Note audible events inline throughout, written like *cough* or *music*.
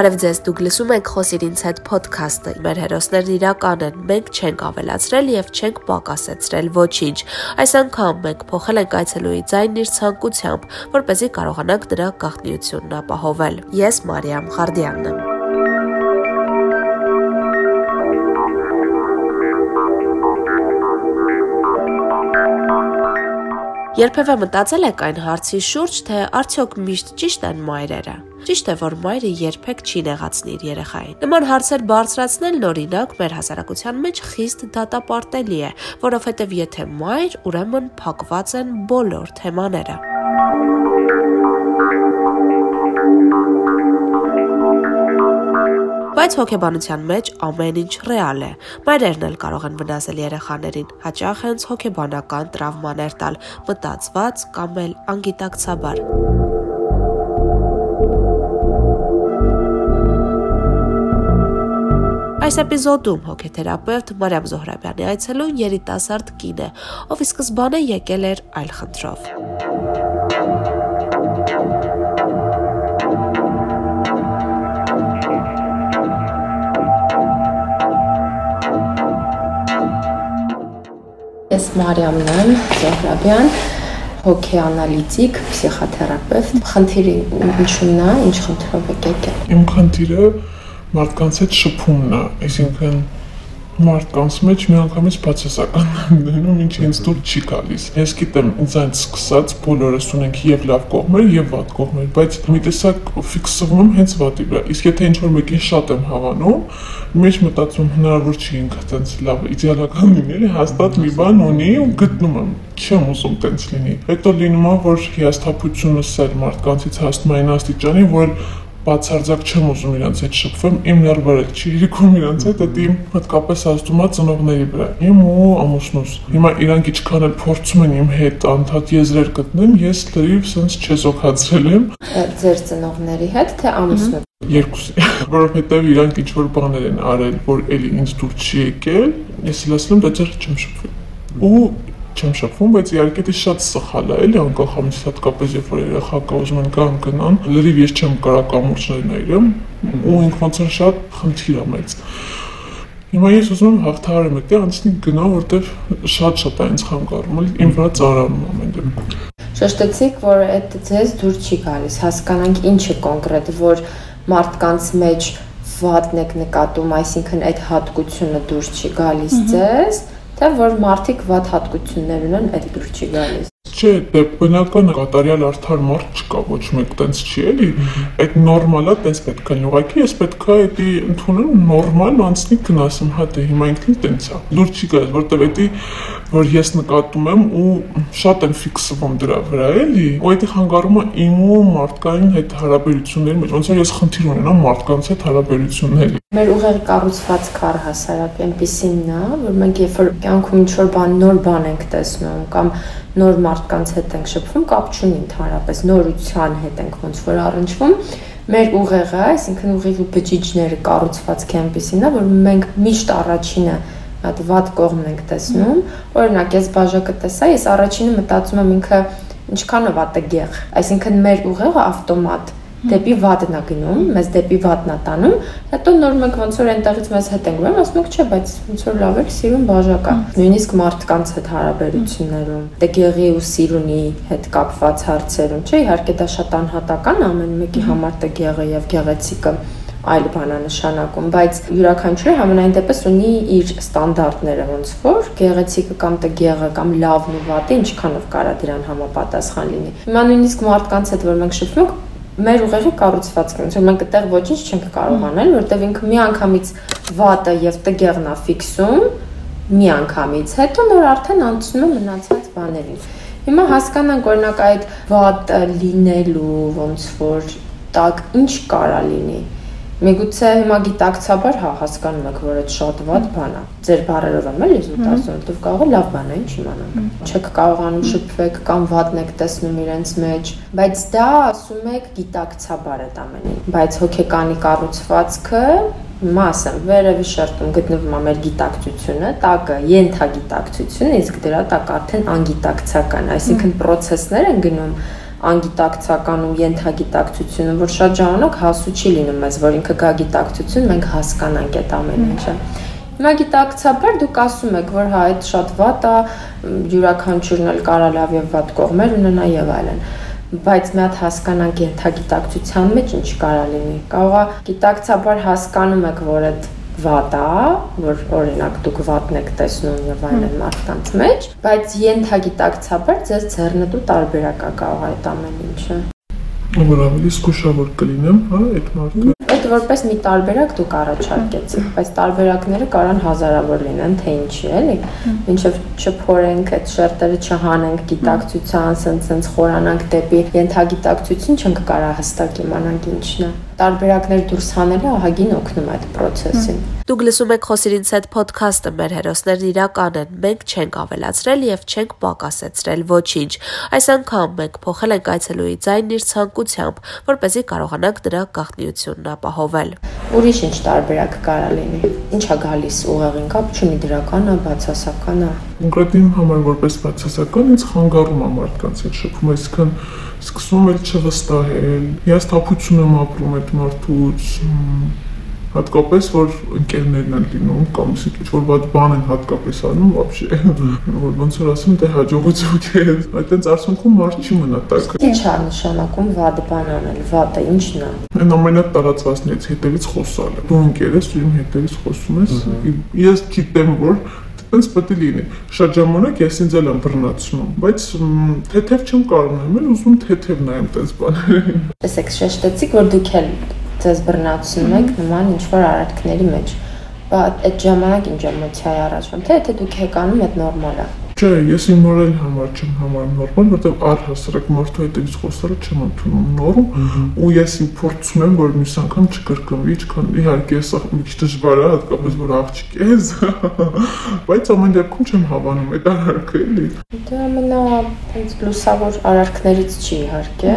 Բարև ձեզ, դուք լսում եք Խոսիր ինձ հետ ոդքասթը։ Մեր հերոսներն իրական են, մենք չենք ավելացրել եւ չենք պակասեցրել ոչինչ։ Այս անգամ մենք փոխել ենք այցելուի ձայնն իր ցանկությամբ, որ เป զի կարողանանք նրա գաղտնիությունն ապահովել։ Ես Մարիամ Խարդյանն եմ։ Երբևէ մտածել եք այն հարցի շուրջ, թե արդյոք միշտ ճիշտ են մայրերը։ Ճիշտ է, որ մայրը երբեք չի նեղացնի իր երեխային։ Նման հարցեր բարձրացնելն օրինակ մեր հասարակության մեջ խիստ դատապարտելի է, որովհետև եթե մայր, ուրեմն փակված են բոլոր թեմաները։ Բայց հոգեբանության մեջ ամեն ինչ ռեալ է։ Մայրերն էլ կարող են վնասել երեխաներին, հաճախ հենց հոգեբանական տրավմաներ տալ, մտածված կամ էլ անգիտակցաբար։ Այս էպիզոդում հոգեթերապևտ Մարիամ Զոհրաբյանի այցելուն երիտասարդ կին է, ով ի սկզբանե եկել էր այլ խնդրով։ Ես Մարիամն եմ Զոհրաբյան, հոգեանալիտիկ, փսիխոթերապևտ։ Խնդիրը ինչու՞մն է, ինչ խնդրով եք եկել։ Իմ խնդիրը մարդկանց հետ շփումն է, այսինքն մարդկանց մեջ միանգամից բացասական դնում ինչ ինձ դուր չի գալիս։ Ես գիտեմ, ինձանից սկսած բոլորս ունենք եւ լավ կողմեր եւ վատ կողմեր, բայց մի տեսակ ֆիքսվում եմ հենց վատի վրա։ Իսկ եթե ինչ որ մեկին շատ եմ հավանում, մեջ մտածում հնարավոր չի ինքը տենց լավ իդեալական լինել, հաստատ մի բան ունի ու գտնում եմ չեմ ուզում տենց լինի։ Հետո լինում է, որ հիասթափությունը սեր մարդկանցից հասնում է այն աստիճանի, որ բացարձակ չեմ ուզում իրանց հետ շփվեմ, իմ ներվերը չի իրիկում իրանց հետ, դա իմ հատկապես ազդում է ծնողների վրա։ Իմ ու ամուսնուս։ Հիմա իրանք ինչքան էլ փորձում են իմ հետ անդադ եզրեր գտնեմ, ես լրիվ sense չեզոքացրել եմ։ Ձեր ծնողների հետ թե ամուսնու Երկուսի, որովհետև իրանք ինչ որ բաներ են արել, որ էլի ինձ դուր չի եկել, ես լսում եմ դա ջեր չեմ շփվել։ Ու չեմ շփվում, բայց իհարկե դա շատ սխալ է, էլի անկախամից հատկապես երբ որ երեխա կա ուզում են գան գնան, լրիվ ես չեմ կարա կամուրջներ նայրեմ, ու ինքնից շատ խնդիր է մեծ։ Հիմա ես ուզում եմ հաղթահարեմ այդտեղ անցնի գնա, որտեվ շատ-շատ է ինձ խանգարում, էլի իմ վրա ծարանում ամեն դեպքում։ Շեշտեցիք, որ այդ ձեզ դուր չի գալիս, հասկանանք ինչ է կոնկրետ, որ մարդկանց մեջ վատն եք նկատում, այսինքն այդ հատկությունը դուր չի գալիս ձեզ, թե որ մարդիկ ված հատկություններ ունեն, այդ դուր չի գալիս։ Չէ, բնական կատարյալ արդար մարդ չկա, ոչ մեկ տենց չի էլի։ Այդ նորմալա տենց պետք է լինի։ Ուղղակի ես պետք է դա ընդունում նորմալ անցնի գնասեմ, հա դե հիմա ինքն տենց է։ Դուր չի գալիս, որտեվ դա որ ես նկատում եմ ու շատ եմ ֆիքսվում դրա վրա էլի։ Ու դա խանգարում է իմ ու մարդկային հետ հարաբերությունների մեջ։ Ոնց որ ես խնդիր ունենամ մարդկանց հետ հարաբերությունների։ Մեր ուղեղի կառուցվածքը առհասարակ այնպեսին է, որ մենք երբ որ կյանքում ինչ որ բան նոր բան ենք տեսնում կամ նոր մարդկանց հետ ենք շփվում, կապ չունի ընդհանրապես նորության հետ ենք ոնց որ առնչվում, մեր ուղեղը, այսինքն ուղեղի բջիջները կառուցվածքը այնպեսին է, որ մենք միշտ առաջինը այդ վատ կողմն ենք տեսնում։ Օրինակ, ես բաժակը տեսա, ես առաջինը մտածում եմ ինքը ինչքան է վատը գեղ։ Այսինքն մեր ուղեղը ավտոմատ դեպի վատն է գնում, մեզ դեպի վատն է տանում, հետո նոր մենք ոնց որ այնտեղից մեզ հետ ենք գնում, ասում ենք, չէ, բայց ոնց որ լավ է, սիրուն բաժակա։ Նույնիսկ մարդկանց հետ հարաբերություններում, դե գեղի ու սիրունի հետ կապված հարցերում, չէ, իհարկե դա շատ անհատական ամեն մեկի համար դե գեղը եւ գեղեցիկը այլ բան է նշանակում, բայց յուրաքանչյուրը համենայն դեպս ունի իր ստանդարտները ոնց որ գեղեցիկը կամ տգեղը կամ լավն ու վատը ինչքանով կարա դրան համապատասխան լինի։ Հիմա նույնիսկ մարդկանց հետ որ մենք շփվում ենք, մեր ուղեղի կառուցվածքը, ոնց որ մենք այդտեղ ոչինչ չենք կարող անել, որտեղ ինքը մի անգամից վատը եւ տգեղն է ֆիքսում, մի անգամից, հետո նոր արդեն անցնում է մնացած բաներին։ Հիմա հասկանանք օրինակ այդ վատ լինելու ոնց որ տակ ինչ կարա լինի Միգուցե հիմա գիտակցաբար հա հասկանում եք, որ այդ շատ վատ բան է։ Ձեր բարերով եմ էլի զուտ ասում, որտեվ կարող է լավ բան է, ինչ իմանանք։ Չեք կարողանում շփվեք կամ վատն եք տեսնում իրենց մեջ, բայց դա ասում եք գիտակցաբար այդ ամենին։ Բայց հոգեկանի կառուցվածքը ասեմ, վերևի շերտում գտնվում է մեր գիտակցությունը, տակը ենթագիտակցությունը, իսկ դրա տակ արդեն անգիտակցական, այսինքն process-ներ են գնում անգիտակցական ու ենթագիտակցությունը, որ շատ ժամանակ հասու չի լինում մեզ, որ ինքը գա գիտակցություն, մենք հասկանանք այդ ամեն ինչը։ Հիմա գիտակցաբար դուք ասում եք, որ հա այդ շատ վատ է, յուրաքանչյուրն էլ կարա լավ եւ վատ կողմեր ունենա եւ այլն բայց մի հատ հասկանանք ենթագիտակցության մեջ ինչ կարա լինի։ Կարողա գիտակցաբար հասկանում եք, որ այդ վատ է, որ օրինակ դուք վատն եք տեսնում եւ այլն մարդկանց մեջ, բայց ենթագիտակցաբար ձեզ ձեռնտու տարբերակա կարող այդ ամեն ինչը որ ավելի զգուշավոր կլինեմ, հա, այդ մարդը։ որպես մի տարբերակ դուք առաջարկեցիք, բայց տարբերակները կարան հազարավոր լինեն, թե ինչի, էլի։ Մինչև չփորենք այդ շերտերը չհանենք գիտակցության, սենց-սենց խորանանք դեպի ենթագիտակցություն, չենք կարա հստակ իմանանք ինչն է տարբերակներ դուրս հանելը ահագին օգնում է այդ process-ին։ Դուք լսում եք Խոսիրինց հետ ոդքասթը, մեր հերոսներն իրական են։ Մենք չենք ավելացրել եւ չենք պակասեցրել ոչինչ։ Այս անգամ մենք փոխել ենք այցելուի ձայնն իր ցանկությամբ, որ เป զի կարողանանք դրա գաղտնիությունն ապահովել։ Ուրիշ ինչ տարբերակ կարա լինի։ Ինչա գալիս ուղեղին կապ չունի դրական է, բացասական է։ Կոնկրետ իմ համար որպես բացասական ինձ խանգարում է մարդկանց հետ շփում, այսինքն սկսում եմ չվստահել։ Հիասթափություն եմ ապրում այդ մարդուց հատկապես որ ընկերներն են լինում կամ ինչ որ բաց բան են հատկապես անում вообще որ ոնց որ ասում դե հաջողություն քեզ այդտենց արցունքում մարդ չի մնա տակ ինչ է նշանակում վատ բան անել վատը ինչն է այն ամենատարածվածներից հետևից խոսալը դու ընկեր ես ու իմ հետևից խոսում ես ես գիտեմ որ Տենց պետք է լինի։ Շատ ժամանակ ես ինձ էլ եմ բռնացնում, բայց թեթև չեմ կարող նայել, ուզում թեթև նայեմ տենց բաներին։ Տեսեք, շեշտեցիք, որ դուք էլ ձեզ բռնացնում եք նման ինչ որ արարքների մեջ։ Բայց այդ ժամանակ ինչ էմոցիա է առաջանում։ Թե եթե դուք եք անում, այդ նորմալ է։ Չէ, ես իմ մորալ համար չեմ համարում նորմալ, որտեղ առհասարակ մարդու հետևից խոսալը չեմ ընդունում նորմ, ու ես իմ փորձում եմ, որ մյուս անգամ չկրկնվի, ինչքան իհարկե սա մի քիչ դժվար է, հատկապես որ աղջիկ ես, *laughs* բայց ամեն դեպքում չեմ հավանում այդ արարքը էլի։ Դա ամենա այնց լուսավոր արարքներից չի իհարկե,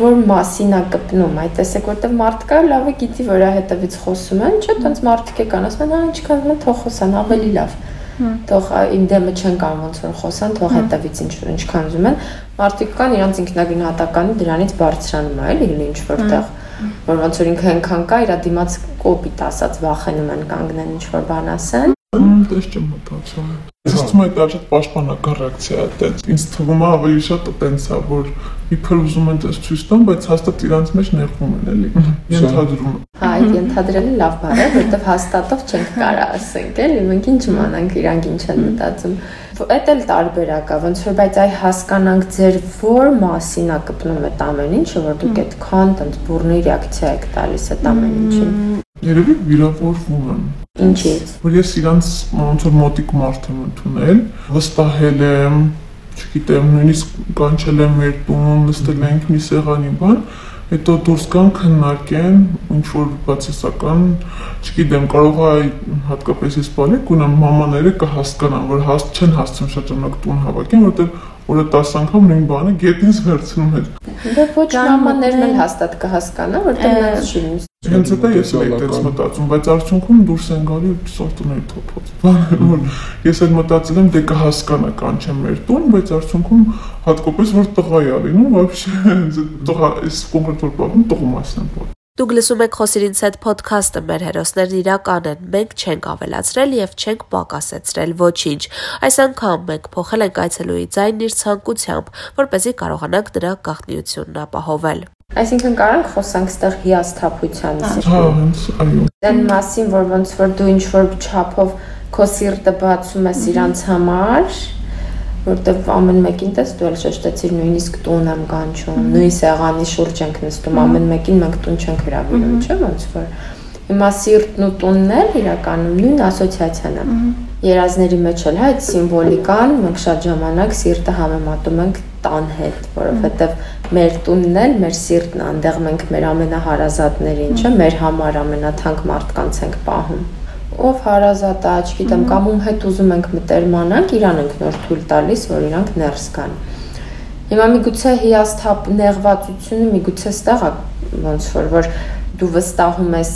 որ մասին է կպնում, այ տեսեք, որտեղ մարդկա լավը գիտի, որ ա հետևից խոսում են, չէ՞, տենց մարդիկ եկան, ասում են, հա, ինչքան մեն թող խոսան, ավելի լավ թող իմ դեմը չեն կամ ոնց որ խոսան, թող հետևից ինչ որ ինչքան ուզում են։ Մարդիկ կան իրանց ինքնագնահատականը դրանից բարձրանում է, էլի ինչ որտեղ որ ոնց որ ինքը այնքան կա, իր դիմաց կոպիտ ասած վախենում են կանգնեն ինչ որ բան ասեն։ Դες չեմ մտածում։ Ցույցում է դա շատ պաշտպանական ռեակցիա է, տենց ինձ թվում է ավելի շատ տենց է, որ իբր ուզում են դες ցույց տան, բայց հաստատ իրանց մեջ ներխում են, էլի։ Ենթադրում։ Հա, այդ ենթադրելը լավ բան է, որովհետև հաստատով չենք կարա ասենք, էլի, մենք ինչ իմանանք իրանք ինչ են մտածում։ Այդ էլ տարբերակ է, ոնց որ բայց այ հասկանանք ձեր որ մասին է կպնում այդ ամեն ինչը, որ դուք այդքան տենց բուրնի ռեակցիա եք տալիս այդ ամեն ինչին։ Երևի վիրավորվում եմ Ինչի՞ց։ Որ ես իրանց ոնց որ մոտիկ մարդ եմ ընդունել, վստահել եմ, չգիտեմ, նույնիսկ կանչել եմ մեր տուն, նստել ենք մի սեղանի բան, հետո դուրս գան քննարկեն ինչ որ բացասական, չգիտեմ, կարող է հատկապես ես բալիկ ունեմ մամաները կհասկանան, որ հաստ չեն հասցնում շատ ժամանակ տուն հավաքեն, որտեղ որը 10 անգամ նույն բանը գետից վերցնում էր։ Դե ոչ մամաներն էլ հաստատ կհասկանա, որտեղ նա չի ինձ։ Հենց դա ես էլ այդպես մտածում, բայց արդյունքում դուրս են գալի սորտուների թոփոց։ Բանը որ ես էլ մտածել եմ դե կհասկանա կանչեմ մեր տուն, բայց արդյունքում հատկապես որ տղա է լինում, вообще տղա, այս կոնկրետ որ բանը տղու մասն եմ Դուք լսում եք Խոսիրինց հետ ոդքասթը, մեր հերոսներն իրական են։ Մենք չենք ավելացրել եւ չենք պակասեցրել ոչինչ։ Այս անգամ մենք փոխել ենք այցելուի ձայնն իր ցանկությամբ, որ เป զի կարողանանք դրա գաղտնիությունն ապահովել։ Այսինքն կարանք խոսանք ստեղ հիասթափության մասին։ Հա, այո։ Այն մասին, որ ոնց որ դու ինչ որ չափով քո սիրտը բացում ես իրանց համար, որտեվ ամեն մեկին տես դու էլ շեշտեցիր նույնիսկ տուն եմ կանչում, նույն սեղանի շուրջ ենք նստում, ամեն մեկին մենք տուն չենք հրավիրում, չէ՞ ոնց որ։ Հիմա սիրտն ու տունն էլ իրականում նույն ասոցիացիան է։ Երազների մեջ էլ հա այդ սիմվոլիկան մենք շատ ժամանակ սիրտը համեմատում ենք տան հետ, որովհետև մեր տունն էլ մեր սիրտն է, այնտեղ մենք մեր ամենահարազատներին, չէ՞, մեր համար ամենաթանկ մարդկանց ենք պահում ով հարազատ է, չգիտեմ, կամ ում հետ ուզում ենք մտերմանանք, իրան ենք նոր թույլ տալիս, որ իրանք ներս գան։ Հիմա միգուցե հիասթափ նեղվածությունը միգուցե ստեղ է ոնց որ որ դու վստահում ես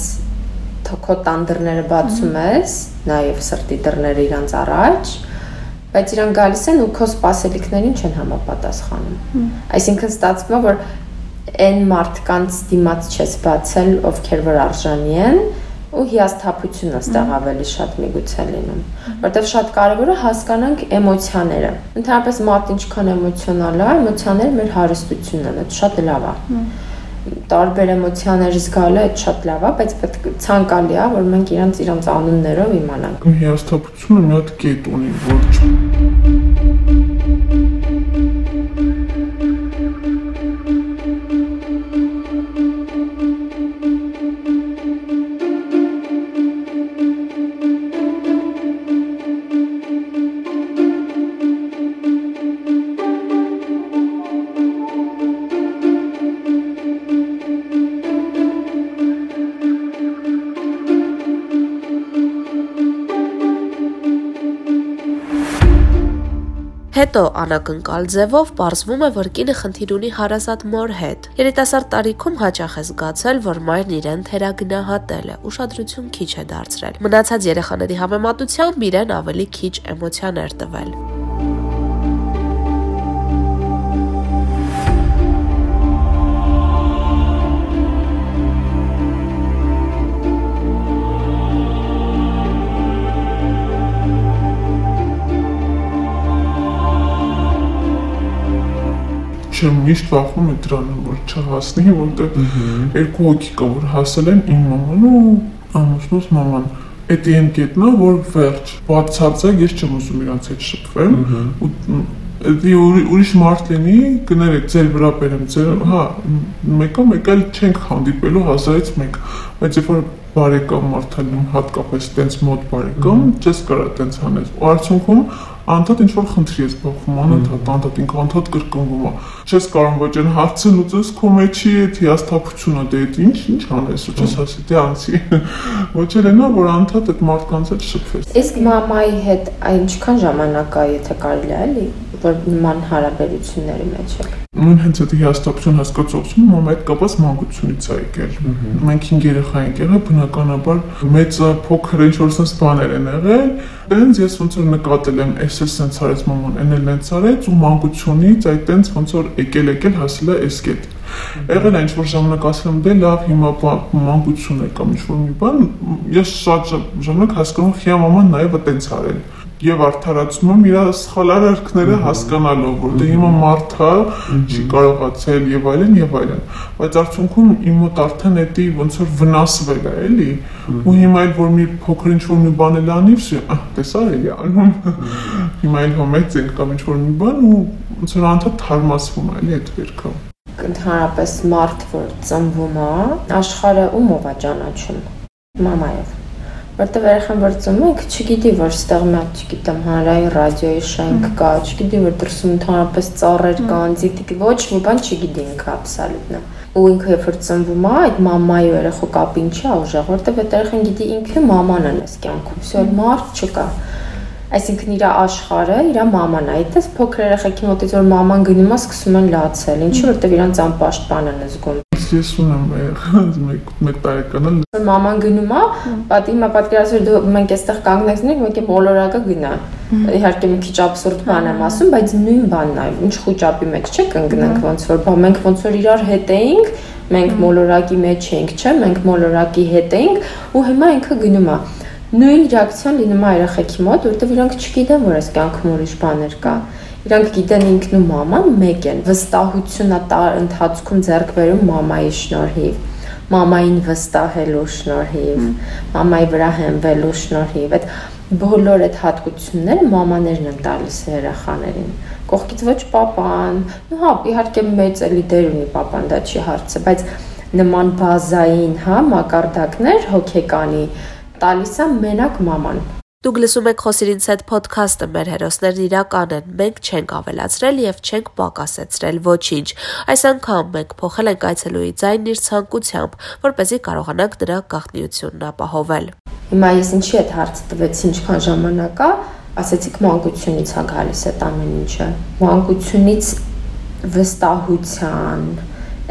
քո տան դռները բացում ես, նաև սրտի դռները իրանց առաջ, բայց իրանք գալիս են ու քո սպասելիքներին չեն համապատասխանում։ Այսինքն ստացվում է, որ այն մարդկանց դիմաց չես բացել, ովքեր որ արժանի են, ու հիասթափությունը ստեղ ավելի շատ միգուցե լինում, որտեղ շատ կարևոր է հասկանանք էմոցիաները։ Ընդհանրապես մարդ ինչքան էմոցիոնալ է, էմոցիաները մեր հարստությունն են, դա շատ լավ է տարբեր էմոցիաներ զգալը այդ շատ լավ է, բայց պետք ցանկալի է, որ մենք իրանց իրանց անուններով իմանանք։ Հիասթափությունը մի հատ կետ ունի, որ Հետո անակնկալ ձևով ողրվում է, որ կինը խնդիր ունի հարազատ մոր հետ։ Երիտասարդ տարիքում հաճախ է զգացել, որ մայրն իրեն թերագնահատել է, ուշադրություն քիչ է դարձրել։ Մնացած երեխաների համեմատությամբ իրեն ավելի քիչ էմոցիաներ տվել։ չեմ միշտ վախում եմ դրանից, որ չհասնի, որտեղ երկու հոգի կա, որ հասել են իմ մաման ու ամուսնուս մաման։ Այդ այն կետնա, որ վերջ բացարձակ ես չեմ ուզում իրանց հետ շփվեմ ու դի ուրիշ մարդ լինի, կներեք ձեր վրա բերեմ ձեր, հա, մեկը մեկ էլ չենք հանդիպելու հազարից մեկ, բայց երբ որ բարեկամ մարդալում հատկապես տենց մոտ բարեկամ, չես կարա տենց հանես։ Ու արդյունքում անդադ ինչ որ խնդրի ես բախվում, անընդհատ անդադ ինքը անդադ կրկնվում է։ Չես կարող ոչ այն հարցը լուծես քո մեջի այդ հիասթափությունը, դե այդ ինչ ինչ անես, ու չես ասի դե անցի։ *laughs* Ոչ էլ այնա, որ անդադ այդ մարդկանց հետ շփվես։ Իսկ մամայի հետ այնքան ժամանակ է, եթե կարելի է, էլի, որ նման հարաբերությունների մեջ եք նույն հենց այդ հիաստապություն հասկացողությունը մոմ այդ կապած մանկությունից է եկել։ Մենք 5 երեխա ենք եղել, բնականաբար մեծը փոքր ինչ որ sense բաներ են եղել։ Տենց ես ոնց որ նկատել եմ, էս էլ sense արեց մաման, այն էլ sense արեց ու մանկությունից այդ տենց ոնց որ եկել եկել հասել է այս կետ։ Եղել է ինչ որ ժամանակ ասել եմ, դե լավ, հիմա մանկություն է կամ ինչ որ մի բան, ես շատ ժամանակ հասկանում խիա մաման նաև այտենց արել եւ արդարացնում եմ իր սխալ արարքները հասկանալով, որ դե հիմա մարդը չի կարողացել եւ այլն եւ այլն։ Բայց արդյունքում իմ մոտ արդեն էդի ոնց որ վնասվել է, էլի։ Ու հիմա էլ որ մի փոքր ինչ որ մի բան էլ անի, վсё, տեսար էլի անում։ Հիմա էլ հոմեց ենք կամ ինչ որ մի բան ու ոնց որ անդադ թարմացվում է, էլի այդ վերքը ընդհանրապես մարդ որ ծնվում է աշխարհը ումով է ճանաչում մամայով որտեվ երախան որ ծնվում է, չգիտի որ ստեղ մեղ, չգիտեմ, հանրային ռադիոյի շենք կա, չգիտի որ դրսում ընդհանրապես ծառեր կան, դիտի ոչ մի բան չգիտի ինքը աբսոլյուտնա։ Ու ինքը երբ որ ծնվում է, այդ մամայի ու երախո կապը ինչա ուժեղ, որտեվ այդ երախան գիտի ինքը մաման է այս կյանքում, всё մարդ չկա։ Ա այսինքն իր աշխարհը իր մաման է։ Այդպես փոքր երեխեքի մոտից որ մաման գնում է, սկսում են լացել։ Ինչի որտեղ իրանց անպաշտպան են զգում ես ունեմ *laughs* մեկ մեկ տարեկան էլ մաման գնում է պատի հիմա պատկերացրու դու մենք այստեղ կանգնեցինք մենք մոլորակը գնա իհարկե մի քիչ абսուրդ բան եմ ասում բայց նույն բանն է ինչ խոճապի մեջ չէ կընկնենք ոնց որ բա մենք ոնց որ իրար հետ էինք մենք մոլորակի մեջ էինք չէ մենք մոլորակի հետ էինք ու հիմա ինքը գնում է նույն ռեակցիան լինում է երեխեքի մոտ որովհետև իրանք չգիտեն որ այս կյանքում ուրիշ բաներ կա Իրանք գիտեն ինքն ու մաման մեկ են։ Վստահությունը տար ընթացքում ձեռք բերում մամայի շնորհիվ մամային վստահելու շնորհիվ, մամայի վրա հենվելու շնորհիվ։ Այդ բոլոր այդ հատկությունները մամաներն են տալիս երեխաներին։ Կողքից ոչ papan, ну հա, իհարկե մեծ էլի դեր ունի papan, դա չի հարցը, բայց նման բազային, հա, մակարդակներ հոգեկանի տալիս է մենակ մաման։ Դուք լսում եք Խոսիրինց հետ ոդքասթը, մեր հերոսներն իրական են, մենք չենք ավելացրել եւ չենք պակասեցրել ոչինչ։ Այս անգամ մենք փոխել ենք այցելուի ձայնն իր ցանկությամբ, որ เป զի կարողանանք դրա գաղտնիությունն ապահովել։ Հիմա ես ինչի այդ հարցը տվեցի, ինչքան ժամանակ է, ասեցիք մանկությունից է գալիս այդ ամեն ինչը։ Մանկությունից վստահության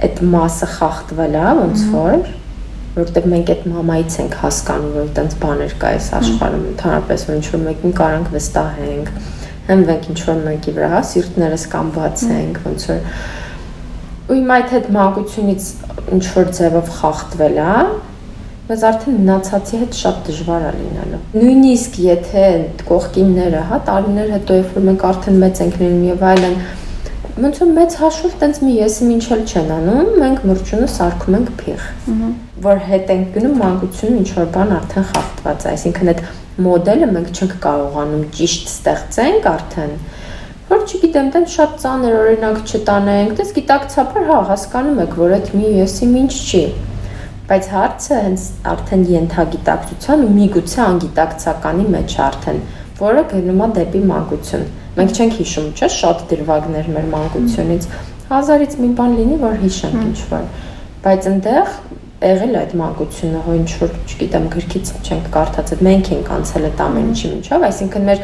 այդ մասը խախտվել է, ոնց որ որովհետև մենք այդ մամայից ենք հասկանում, որ այդպես բաներ կա այս աշխարհում, ընդհանրապես որ ինչ որ մեկին կարանք վստահենք, հենվենք ինչ որ մեկի վրա, հա, սիրտներս կամ բացենք, ոնց որ ու իմ այդ հետ մանկությունից ինչ որ ձևով խախտվել է, բայց արդեն մնացածի հետ շատ դժվար է լինելու։ Նույնիսկ եթե կողքինները, հա, տարիներ հետո երբ որ մենք արդեն մեծ ենք լինում եւ այլն, ոնց որ մեծ հաշվով տենց մի եսի ինչել չեն անում, մենք մրջունը սարքում ենք փիղ։ Որ հետ ենք գնում մանկությունը ինչ որ բան արդեն խախտված է, այսինքն այդ մոդելը մենք չենք կարողանում ճիշտ ստեղծենք արդեն որ չգիտեմ, դեն շատ ծանր օրինակ չտանենք, դες գիտակցաբար հա հասկանում եք, որ այդ մի եսի ինչ չի։ Բայց հարցը հենց արդեն ենթագիտակցության ու միգուցե անգիտակցականի մեջ արդեն, որը գնում է դեպի մանկություն։ Մենք չենք հիշում, չէ՞, շատ դրվագներ մեր մանկությունից։ Հազարից մի բան լինի, որ հիշենք ինչ որ։ Բայց այնտեղ եղել այդ մանկությունը, հո ինչ որ, չգիտեմ, գրքից չենք կարդացել, մենք ենք անցել այդ ամեն ինչի միջով, այսինքն մեր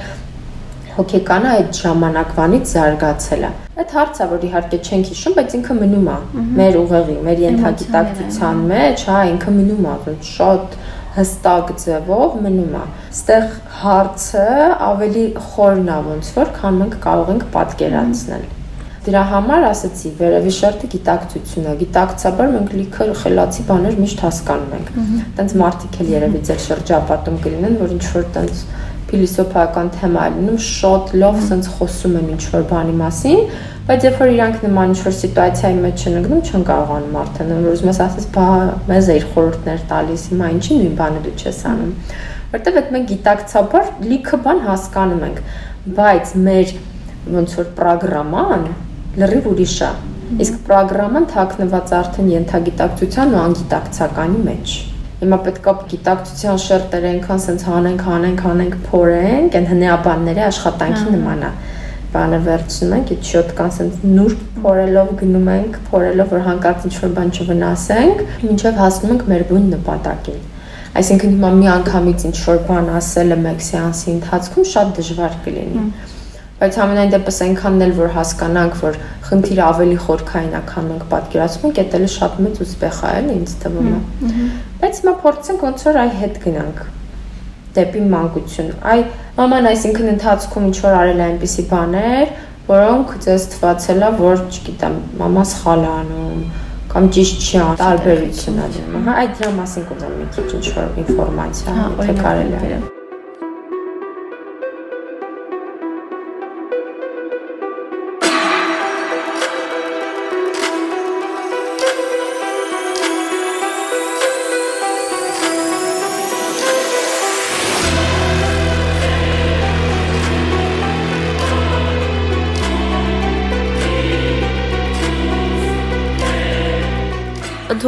հոգեկանը այդ ժամանակվանից զարգացել է։ Այդ հարցը, որ իհարկե չենք հիշում, բայց ինքը մնում է մեր ուղեղի, մեր ենթագիտակցության մեջ, հա, ինքը մնում է, շատ հստակ ձևով մնում է։ Ստեղ հարցը ավելի խորն է ոնց որ, քան մենք կարող ենք պատկերացնել։ Դրա համար ասացի, վերևի շերտը գիտակցություն է։ Գիտակցաբար մենք լիքը խելացի բաներ միշտ հասկանում ենք։ Տենց մարդիկ էլ երևի ձեր շրջապատում կլինեն, որ ինչ որ տենց փիլիսոփայական թեմա է լինում, շատ լավ sense խոսում են ինչ որ բանի մասին, բայց երբ որ իրանք նման ինչ որ սիտուացիայի մեջ են ընկնում, չեն կարողանում արդեն, որ ուզում ես ասես, բա մեզ էիր խորհուրդներ տալիս, հիմա ինչի նույն բանը դու չես անում։ Որտեվ այդ մենք գիտակցաբար լիքը բան հասկանում ենք, բայց մեր ոնց որ ծրագրաման լրիվ ուրիշ է։ Իսկ ծրագրաման թաքնված արդեն ենթագիտակցության ու անգիտակցականի մեջ։ Հիմա պետքա գիտակցության շերտեր այնքան սենց հանենք, հանենք, հանենք, փորենք, այն հնեաբանների աշխատանքի նման է։ Բանը վերցնում ենք, այդ շոտ կան սենց նուրբ փորելով գնում ենք, փորելով որ հանկարծ ինչ-որ բան չվնասենք, ինչև հասնում ենք մեր բուն նպատակին։ Այսինքն հիմա մի անգամից ինչ-որ բան ասելը մեկ սեանսի ընթացքում շատ դժվար կլինի։ Բայց ամենայն դեպս այնքանն էլ որ հասկանանք, որ խնդիրը ավելի խորքային է, քան մենք պատկերացնում ենք, դա էլ շատ մեծ ուспех է, էլի ինձ թվում է։ Ահա Բայց հիմա փորձենք ոնց որ այ հետ գնանք դեպի մանկություն։ Այ մաման այսինքն ընթացքում ինչ որ արել է այնպիսի բաներ, որոնք ձեզ թվացել է, որ, չգիտեմ, մամա սխալ է անում կամ ճիշտ չի անում, տարբերություն է դնում։ Հա, այդ դրա մասին կուզեմ մի քիչ ինչ որ ինֆորմացիա, հա, եթե կարելի է։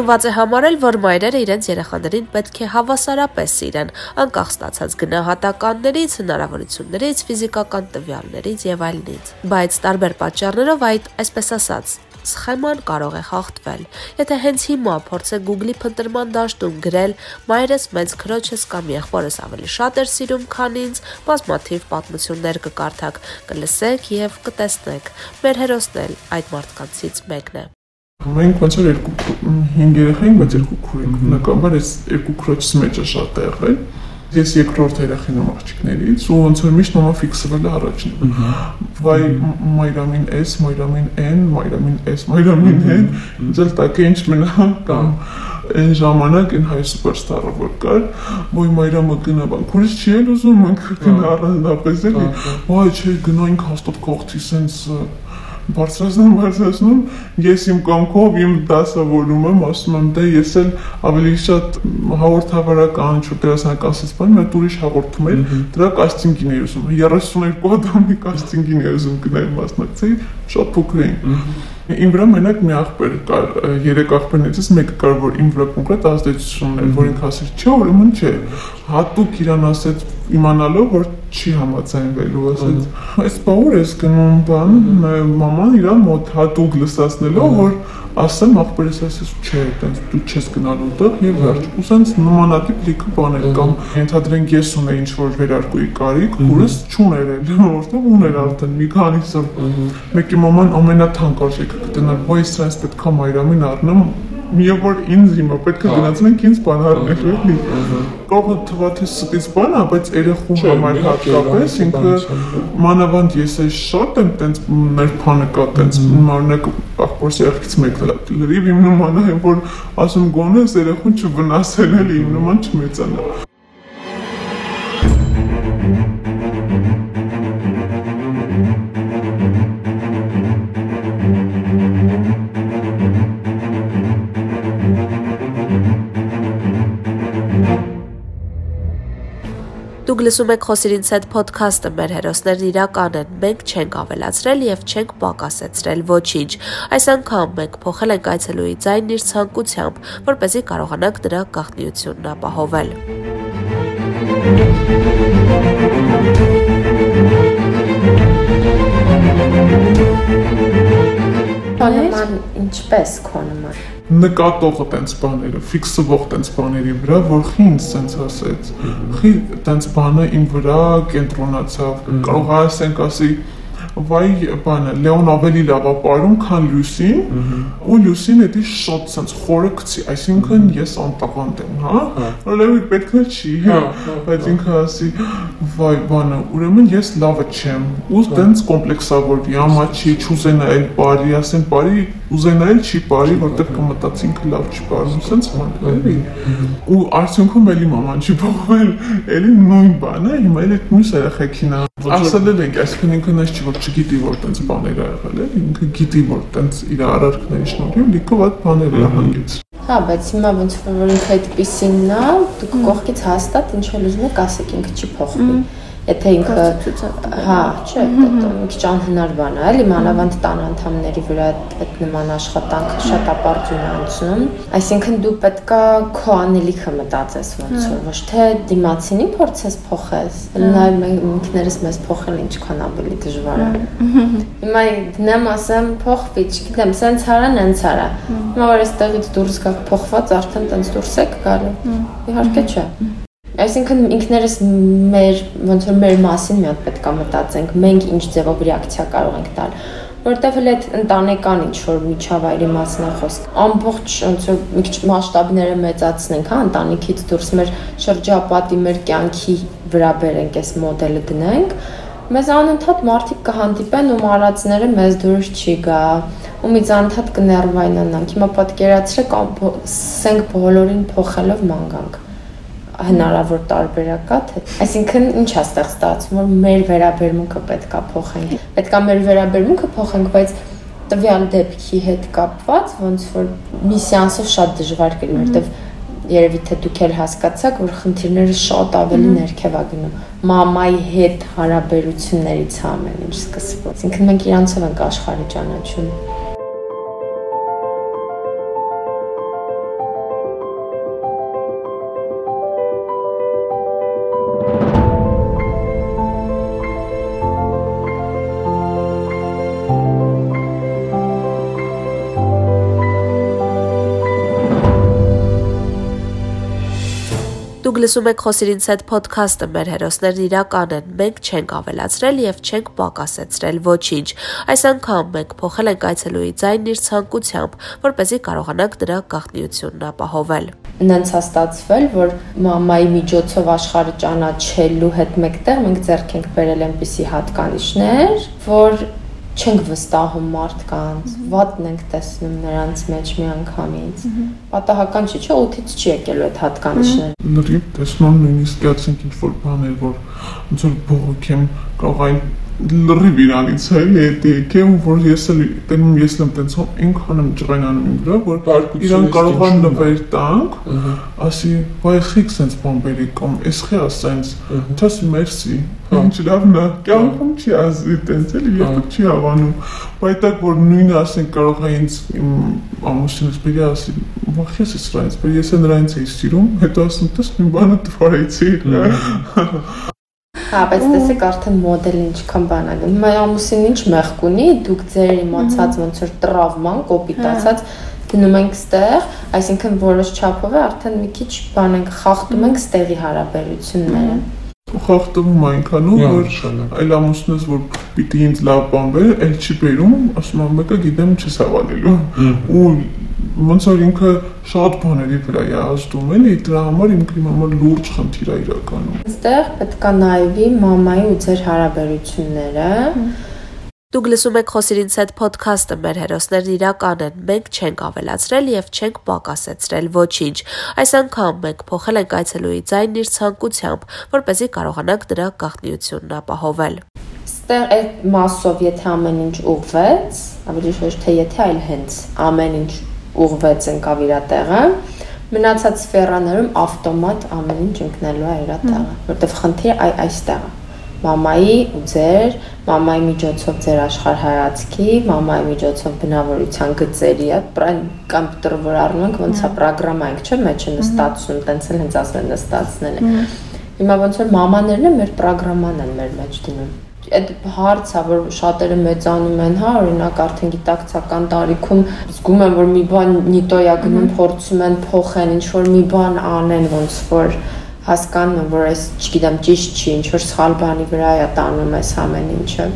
Ընդունված է համարել, որ մայրերը իրենց երեխաներին պետք է հավասարապես սիրեն, անկախ ստացած գնահատականներից, հնարավորություններից, ֆիզիկական տվյալներից եւ այլնից։ Բայց տարբեր պատճառներով այդ, այսպես ասած, սխեման կարող է խախտվել։ Եթե հենց հիմա փորձեք Google-ի փնտրման դաշտում գրել «Մայրս մեծ քրոջս կամ եղբորս ավելի շատ էր սիրում, քան ինձ», բազմաթիվ պատմություններ կկարդաք, կլսեք եւ կտեսնեք։ Մեր հերոսն էլ այդ մարդկանցից մեկն է։ Մենք ոնց որ երկու 5 երեխա ենք, բայց երկու քուր ենք։ Բնականաբար այս երկու քրոջից մեջ է շատ եղել։ Ես երկրորդ երեխին եմ աղջիկներից ու ոնց որ միշտ մամա ֆիքսվել է առաջին։ Վայ մայրամին S, մայրամին N, մայրամին S, մայրամին N, ձել տակ է ինչ մնա կամ այն ժամանակ այն հայ սուպերստարը որ կար, ոյ մայրամը գնա բան, քուրից չի էլ ուզում մենք գնա առանձնապես էլի։ Ոյ չէ գնայինք հաստատ կողքի սենց բարձրացնում, բարձրացնում, ես իմ կամքով իմ դասավորում եմ, ասում եմ, դե ես էլ ավելի շատ հաղորդավարական, շուտերասանական սեստման, մի ուրիշ հաղորդում եմ, դրա կաստինգին էի ուզում, 32 ադամի կաստինգին էի ուզում գնալ մասնակցեի, շատ փոքր էին։ Իմ վրա մենակ մի աղբեր կար, երեք աղբերներից մեկը կար, որ իմ վրա կոնկրետ ազդեցություն ուներ, որ ինքը ասել, չէ, ուրեմն չէ։ Հատուկ իրան ասեց իմանալով, որ չի համաձայնվելու, ասեց, այս բաուր ես գնում բան, մաման իրա մոտ հատուկ լսացնելով, որ ասեմ աղբերս ասես չէ, այտենց դու չես գնալու տեղ եւ վերջ։ Ու սենց նմանատիպ լիքը բաներ կամ ենթադրենք ես ունեի ինչ որ վերարկուի կարիք, ուրս չուներ էլ, որտեղ ուներ արդեն մի քանիսը։ Մեկի մաման ամենաթանկ արժեքը գտնել, ոյ սրանց պետքա մայրամին առնեմ Միև որ ինձ հիմա պետք է գնացնենք ինձ բան առնելու էլի։ Կարող է թվա թե սպից բան է, բայց երեխու համար հատկապես ինքը մանավանդ ես է շատ եմ տենց մեր փանը կա տենց օրինակ ախորս երեխից մեկը լրիվ իմ նման է որ ասում գոնե երեխուն չվնասել էլի իմ նման չմեծանա։ Դուք լսում եք Խոսիրինց հետ ոդքասթը, մեր հերոսներն իրական են։ Մենք չենք ավելացրել եւ չենք պակասեցրել ոչինչ։ Այս անգամ մենք փոխել ենք այցելուի ձայնն իր ցանկությամբ, որ เป զի կարողանանք դրա գաղտնիությունն ապահովել։ Նման ինչպես քո նման նկատողը տենց բաները, ֆիքսվող տենց բաների վրա, որ ինձ սենց ասեց։ Խի տենց բանը իմ վրա կենտրոնացավ։ Կարող ասենք ասի, վայ բանը Լեոն ավելի լավ է ապարում, քան Լյուսին, ու Լյուսին էդի շատ sense խորը գցի, այսինքն ես անտաղանդ եմ, հա։ Որովհետեւ պետք է չի, հա, բայց ինքը ասի, վայ բանը, ուրեմն ես լավը չեմ, ու տենց կոմպլեքսավորվի, ամա չի, չուզենա այլ բարի, ասեն բարի, ուզենա այլ չի բարի, որտեղ կմտածի ինքը լավ չի բարում, sense բան, էլի։ Ու արդյունքում էլի մաման չի փոխվել, էլի նույն բանը, հիմա էլ այդ մյուս երեխեքին Ասել ենք, այսինքն ինքը նայ չի որ չգիտի որ տենց բաներ ա եղել է, ինքը գիտի որ տենց իր արարքների շնորհիվ լիքը ված բաներ ա հանգից։ Հա, բայց հիմա ոնց որ ինքը այդպեսին է, դուք կողքից հաստատ ինչ որ ուզում եք ասեք, ինքը չի փոխվի։ Եթե ինքը հա, չէ, մի քիչ անհնար բան է, էլի մանավանդ տան անդամների վրա այդ նման աշխատանքը շատ ապարդյուն անցնում։ Այսինքն դու պետքա քո անելիքը մտածես ոնց որ ոչ թե դիմացինի փորձես փոխես, նաև մենք ինքներս մեզ փոխել ինչքան ավելի դժվար է։ Հիմա դնեմ ասեմ փոխվի, չգիտեմ, սենց հարան, հենց արա։ Հիմա որ այստեղից դուրս գաք փոխված, արդեն տենց դուրս եք գալու։ Իհարկե չէ։ Այսինքն ինքներս մեր ոնց որ մեր մասին մի հատ պետք է մտածենք, մենք ինչ ձևով ռեակցիա կարող ենք տալ որտեվ հենց այդ ընտանեկան ինչ որ միջավայրի մասն է խոսք։ Ամբողջ ոնց որ մի քիչ մասշտաբները մեծացնենք, հա, ընտանիքից դուրս մեր շրջապատի, մեր կյանքի վրա բերենք այս մոդելը դնենք, մեզ անընդհատ մարդիկ կհանդիպեն ու մարածները մեզ դուրս չի գա ու մից անընդհատ կներվայնանանք։ Հիմա պատկերացրեք, սենք բոլորին փոխելով մանգանք հնարավոր տարբերակ կա թե այսինքն ինչ է ստեղ ստացվում որ մեր վերաբերմունքը պետքա փոխենք պետքա մեր վերաբերմունքը փոխենք բայց տվյալ դեպքի հետ կապված ոնց որ մի սեանսով շատ դժվար կլինի որտեվ երևի թե դուք էլ հասկացաք որ խնդիրները շատ ավելի ներքև է գնում մամայի հետ հարաբերություններից ամեն ինչ սկսվում այսինքն մենք իրանցով ենք աշխարհի ճանաչում լսում եք Խոսիրինց հետ ոդքասթը, մեր հերոսներն իրական են։ Մենք չենք ավելացրել եւ չենք պակասեցրել ոչինչ։ Այս անգամ մենք փոխել ենք այցելուի ձայնն իր ցանկությամբ, որ เป զի կարողանանք դրա գաղտնիությունն ապահովել։ Նենց է ստացվել, որ մամայի միջոցով աշխարհը ճանաչելու հետ մեկտեղ մենք ձեռք ենք բերել այնպիսի հատկանիշներ, որ չենք վստահում մարդկանց, վատն ենք տեսնում նրանց մեջ միանգամից։ Պատահական չի, չէ, օթից չի եկել այդ հատկանիշները։ Լրիվ տեսնում նույնիսկ ասենք ինչ որ բաներ, որ ոնց որ բողոք եմ կարող այն լրիվ իրանից էլի եկեմ որ ես էլ տենում ես եմ տենց ինքան եմ ջղայնանում իմ վրա որ իրան կարող են նվեր տանք ասի բայ խիկ sense բամբերի կամ էս խի ասենց թաս մերսի ինչ լավն է կյանքում չի ասի տենց էլի երբեք չի հավանում բայտակ որ նույնը ասենք կարող է ինձ ամուսինս բերի ասի վախես ես սրանից բայց ես նրանից էի սիրում հետո ասում տես մի բանը դվարեցի Հա, բայց տեսեք արդեն մոդելը ինչքան բան է։ Հիմա ամուսին ինչ մեղք ունի, դուք ձեր իմացած ոնց որ տրավման, կոպիտ ասած գնում ենք ստեղ, այսինքն որոշ չափով է արդեն մի քիչ բան ենք խախտում ենք ստեղի հարաբերությունները խախտվում այնքանով որ այլ ամուսնուս որ պիտի ինձ լավ բան բեր, էլ չի բերում, ասում եմ մեկը գիտեմ չես հավանելու։ Ու ոնց որ ինքը շատ բաների վրա է ազդում էլի, դրա համար ինքը համար լուրջ խնդիր է իրականում։ Այստեղ պետք է նայվի մամայի ու ձեր հարաբերությունները, Դուք լսում եք Խոսիր ինձ հետ ոդքասթը, մեր հերոսներն իրական են, մենք չենք ավելացրել եւ չենք պակասեցրել ոչինչ։ Այս անգամ մենք փոխել ենք այցելուի ձայնն իր ցանկությամբ, որ เป զի կարողանանք դրա գաղտնիությունն ապահովել։ Ստեղ այդ մասով եթե ամեն ինչ ուղվեց, ավելի ոչ թե եթե, այլ հենց ամեն ինչ ուղվեց ընկավ իր տեղը, մնացած սֆերաներում ավտոմատ ամեն ինչ ընկնելու է իր տեղը, որտեվ խնդիրը այ այստեղ է մամայի ու ձեր, մամայի միջոցով ձեր աշխարհայացքի, մամայի միջոցով բնավորության գծերի, այդ կոմպյուտերը որ առնում ենք ոնց է ծրագրամա ենք, չէ՞, մեջը նստածում, տենց էլ հենց ասել նստածնել է։ Հիմա ոնց որ մամաներն են մեր ծրագրաման են մեր մեջ դնում այդ հարցը որ շատերը մեծանում են, հա, օրինակ արդեն գիտակցական տարիքում զգում են որ մի բան նիտոյա գնում փորձում են փոխեն, ինչ որ մի բան անեն, ոնց որ հասկանում եմ, որ այս, չգիտեմ, ճիշտ չի, ինչ որ սխալ բանի վրա է տանում այս ամեն ինչը։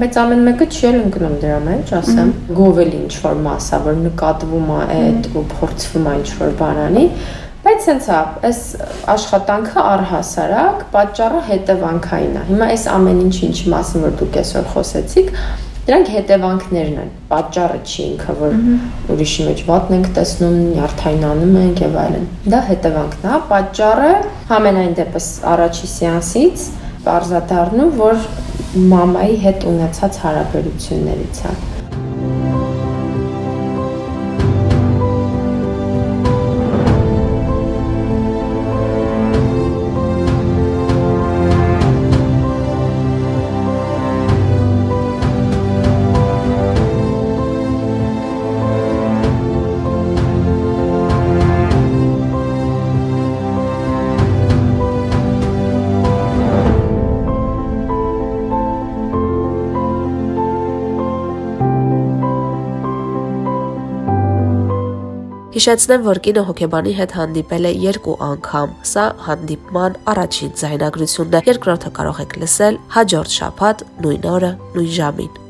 Բայց ամեն մեկը չի էլ ընկնում դրա մեջ, ասեմ, գովել ինչ որ մասա, որ նկատվում է այդ ու փորձվում է ինչ որ բանանի, բայց հենց է, այս աշխատանքը առհասարակ պատճառը հետևանքային է։ Հիմա այս ամեն ինչ ինչի մասին որ դուք այսօր խոսեցիք, Դրանք հետևանքներն են, պատճառը չի ինքը, որ ուրիշի մեջ վատն ենք տեսնում, նյարդայնանում ենք եւ այլն։ Դա հետևանքն է, պատճառը համենայն դեպս առաջի սեանսից բարձրադառնում, որ մամայի հետ ունեցած հարաբերություններից է։ Հիշեցնեմ, որ կինը հոկեբանի հետ հանդիպել է երկու անգամ։ Սա հանդիպման առաջին ձայնագրությունն է։ Երկրորդը կարող եք լսել հաջորդ շաբաթ նույն օրը, նույն ժամին։